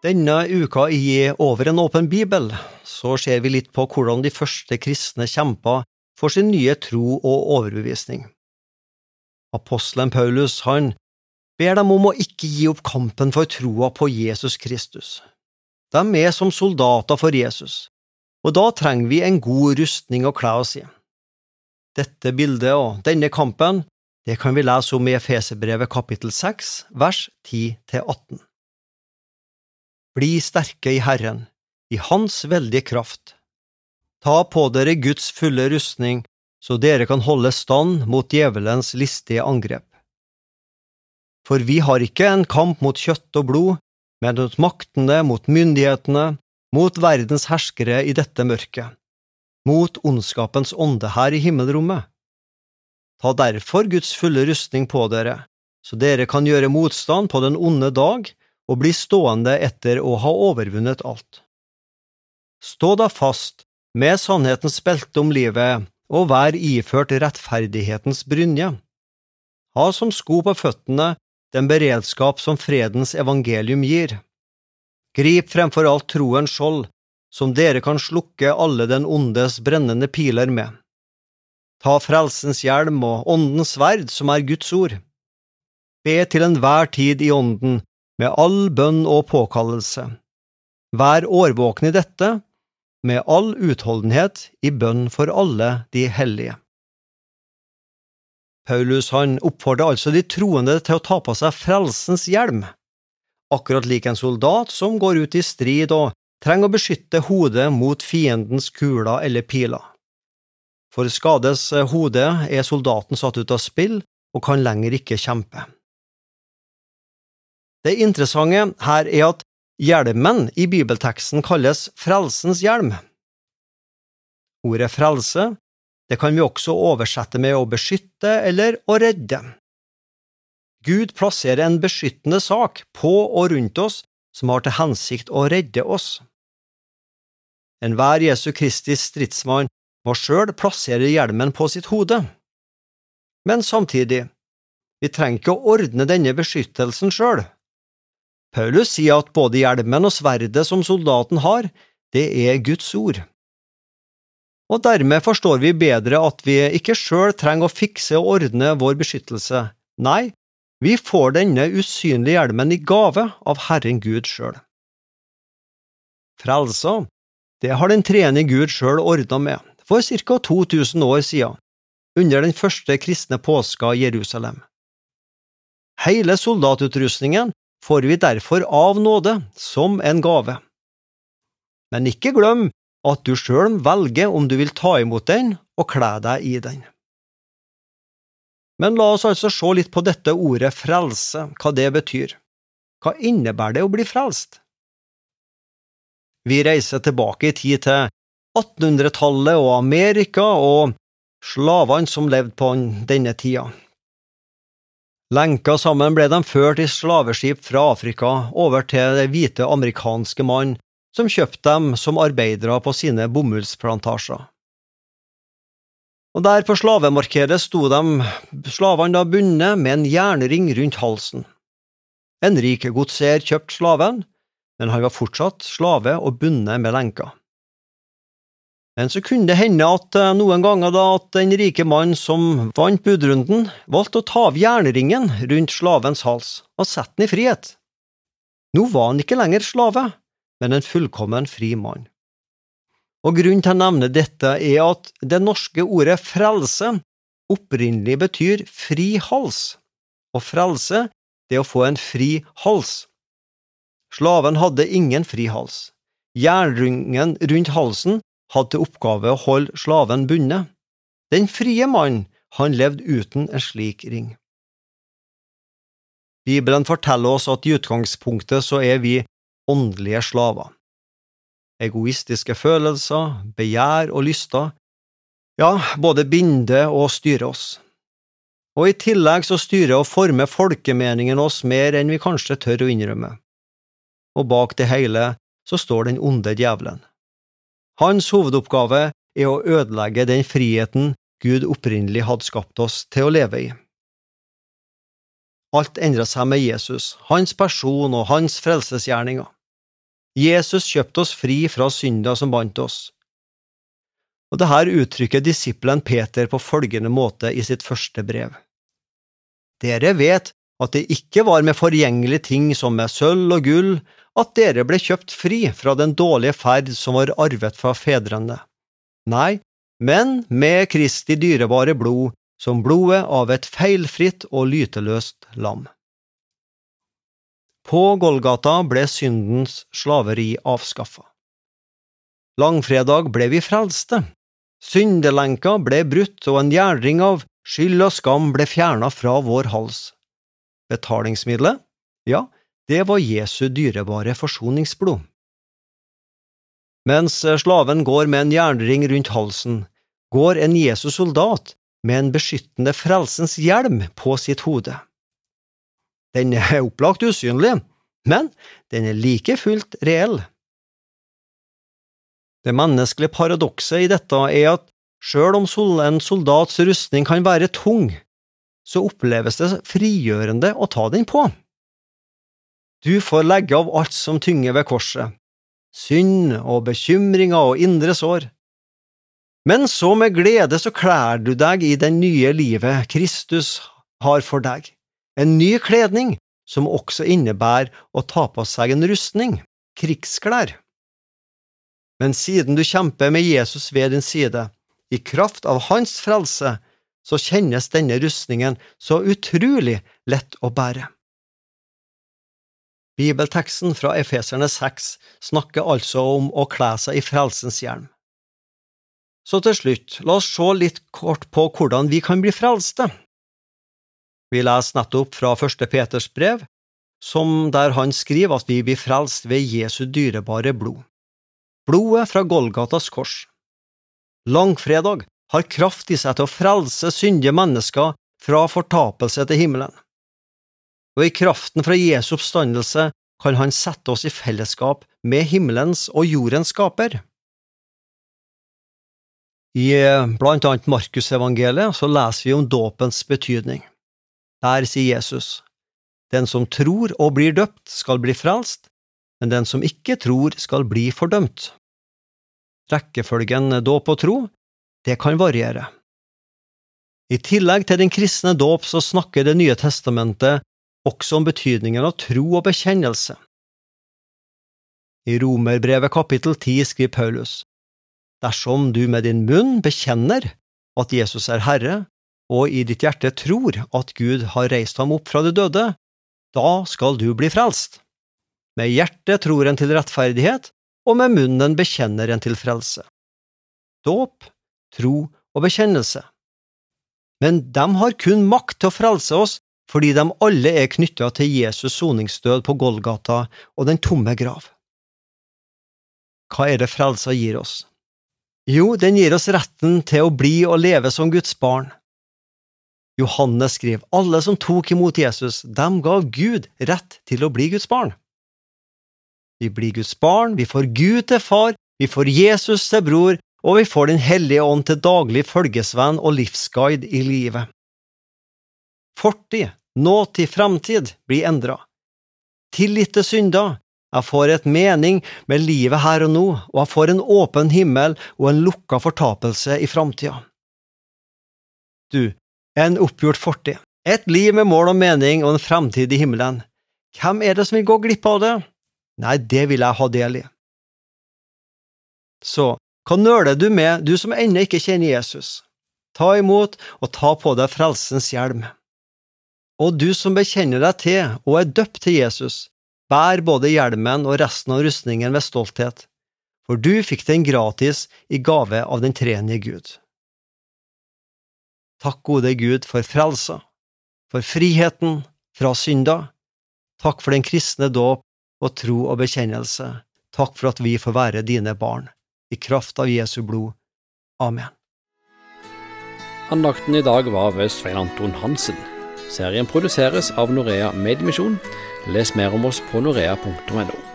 Denne uka i Over en åpen bibel så ser vi litt på hvordan de første kristne kjempa for sin nye tro og overbevisning. Apostelen Paulus han ber dem om å ikke gi opp kampen for troa på Jesus Kristus. De er som soldater for Jesus, og da trenger vi en god rustning å kle oss i. Dette bildet og denne kampen det kan vi lese om i Efeserbrevet kapittel 6, vers 10–18. Bli sterke i Herren, i Hans veldige kraft. Ta på dere Guds fulle rustning, så dere kan holde stand mot djevelens listige angrep. For vi har ikke en kamp mot kjøtt og blod, men mot maktene, mot myndighetene, mot verdens herskere i dette mørket, mot ondskapens ånde her i himmelrommet. Ta derfor Guds fulle rustning på dere, så dere kan gjøre motstand på den onde dag og bli stående etter å ha overvunnet alt. Stå da fast med sannhetens belte om livet og vær iført rettferdighetens brynje. Ha som sko på føttene den beredskap som fredens evangelium gir. Grip fremfor alt troens skjold, som dere kan slukke alle den ondes brennende piler med. Ta frelsens hjelm og åndens sverd, som er Guds ord. Be til enhver tid i ånden, med all bønn og påkallelse. Vær årvåkne i dette, med all utholdenhet i bønn for alle de hellige. Paulus han oppfordrer altså de troende til å ta på seg frelsens hjelm, akkurat lik en soldat som går ut i strid og trenger å beskytte hodet mot fiendens kuler eller piler. For skades hodet er soldaten satt ut av spill og kan lenger ikke kjempe. Det interessante her er at hjelmen i bibelteksten kalles frelsens hjelm. Ordet frelse det kan vi også oversette med å beskytte eller å redde. Gud plasserer en beskyttende sak på og rundt oss som har til hensikt å redde oss. Enhver Jesu Kristi stridsmann må sjøl plassere hjelmen på sitt hode. Men samtidig, vi trenger ikke å ordne denne beskyttelsen sjøl. Paulus sier at både hjelmen og sverdet som soldaten har, det er Guds ord. Og dermed forstår vi bedre at vi ikke sjøl trenger å fikse og ordne vår beskyttelse, nei, vi får denne usynlige hjelmen i gave av Herren Gud sjøl. Frelsa, det har den treende Gud sjøl ordna med, for ca 2000 år siden, under den første kristne påska i Jerusalem. Hele soldatutrustningen får vi derfor av nåde, som en gave. Men ikke glem at du sjøl velger om du vil ta imot den og kle deg i den. Men la oss altså se litt på dette ordet frelse, hva det betyr. Hva innebærer det å bli frelst? Vi reiser tilbake i tid til 1800-tallet og Amerika og slavene som levde på denne tida. Lenka sammen ble de ført i slaveskip fra Afrika over til det hvite amerikanske mann, som kjøpte dem som arbeidere på sine bomullsplantasjer. Og der på slavemarkedet sto de slavene da bundet med en jernring rundt halsen. En rik godser kjøpte slaven, men han var fortsatt slave og bundet med lenka. Men så kunne det hende at eh, noen ganger da at den rike mannen som vant budrunden, valgte å ta av jernringen rundt slavens hals og sette den i frihet. Nå var han ikke lenger slave, men en fullkommen fri mann. Og Grunnen til å nevne dette er at det norske ordet frelse opprinnelig betyr fri hals, og frelse det å få en fri hals. Slaven hadde ingen fri hals. Jernringen rundt halsen hadde til oppgave å holde slaven bundet. Den frie mannen, han levde uten en slik ring. Bibelen forteller oss at i utgangspunktet så er vi åndelige slaver. Egoistiske følelser, begjær og lyster, ja, både binder og styrer oss. Og i tillegg så styrer og former folkemeningen oss mer enn vi kanskje tør å innrømme. Og bak det hele så står den onde djevelen. Hans hovedoppgave er å ødelegge den friheten Gud opprinnelig hadde skapt oss til å leve i. Alt endret seg med Jesus, hans person og hans frelsesgjerninger. Jesus kjøpte oss fri fra synda som bandt oss. Og dette uttrykker disippelen Peter på følgende måte i sitt første brev. Dere vet at det ikke var med forgjengelige ting som med sølv og gull at dere ble kjøpt fri fra den dårlige ferd som var arvet fra fedrene. Nei, men med Kristi dyrebare blod, som blodet av et feilfritt og lyteløst lam. På Golgata ble syndens slaveri avskaffa. Langfredag ble vi frelste. Syndelenka ble brutt, og en gjerning av skyld og skam ble fjerna fra vår hals. Betalingsmiddelet? Ja, det var Jesu dyrebare forsoningsblod. Mens slaven går med en jernring rundt halsen, går en Jesus soldat med en beskyttende frelsens hjelm på sitt hode. Den er opplagt usynlig, men den er like fullt reell. Det menneskelige paradokset i dette er at sjøl om en soldats rustning kan være tung, så oppleves det frigjørende å ta den på. Du får legge av alt som tynger ved korset, synd og bekymringer og indre sår. Men så med glede så klær du deg i det nye livet Kristus har for deg, en ny kledning som også innebærer å ta på seg en rustning, krigsklær. Men siden du kjemper med Jesus ved din side, i kraft av hans frelse, så kjennes denne rustningen så utrolig lett å bære. Bibelteksten fra Efeserne 6 snakker altså om å kle seg i frelsens hjelm. Så til slutt, la oss se litt kort på hvordan vi kan bli frelste. Vi leser nettopp fra første Peters brev, som der han skriver at vi blir frelst ved Jesu dyrebare blod. Blodet fra Golgatas kors. Langfredag har kraft i seg til å frelse syndige mennesker fra fortapelse til himmelen. Og i kraften fra Jesu oppstandelse kan han sette oss i fellesskap med himmelens og jordens skaper. I eh, blant annet Markusevangeliet så leser vi om dåpens betydning. Der sier Jesus, Den som tror og blir døpt, skal bli frelst, men den som ikke tror, skal bli fordømt. Rekkefølgen dåp og tro, det kan variere. I tillegg til den kristne dåp så snakker Det nye testamentet også om betydningen av tro og bekjennelse. I Romerbrevet kapittel 10 skriver Paulus, Dersom du med din munn bekjenner at Jesus er Herre, og i ditt hjerte tror at Gud har reist ham opp fra de døde, da skal du bli frelst. Med hjertet tror en til rettferdighet, og med munnen bekjenner en til frelse. Dåp, tro og bekjennelse. Men de har kun makt til å frelse oss fordi de alle er knytta til Jesus' soningsdød på Golgata og den tomme grav. Hva er det frelsa gir oss? Jo, den gir oss retten til å bli og leve som Guds barn. Johannes skriver alle som tok imot Jesus, dem gav Gud rett til å bli Guds barn. Vi blir Guds barn, vi får Gud til far, vi får Jesus til bror, og vi får Den hellige ånd til daglig følgesvenn og livsguide i livet. Fortid, nåtid, framtid blir endra. Tillit til synder, jeg får et mening med livet her og nå, og jeg får en åpen himmel og en lukka fortapelse i framtida. Du, en oppgjort fortid, et liv med mål og mening og en fremtid i himmelen. Hvem er det som vil gå glipp av det? Nei, det vil jeg ha del i. Så, hva nøler du med, du som ennå ikke kjenner Jesus? Ta imot og ta på deg frelsens hjelm. Og du som bekjenner deg til og er døpt til Jesus, Bær både hjelmen og resten av rustningen ved stolthet, for du fikk den gratis i gave av den tredje Gud. Takk, gode Gud, for frelsa, for friheten fra synda. Takk for den kristne dåp og tro og bekjennelse. Takk for at vi får være dine barn, i kraft av Jesu blod. Amen. Andakten i dag var ved Svein Anton Hansen. Serien produseres av Norea Mediemisjon. Les mer om oss på norea.no.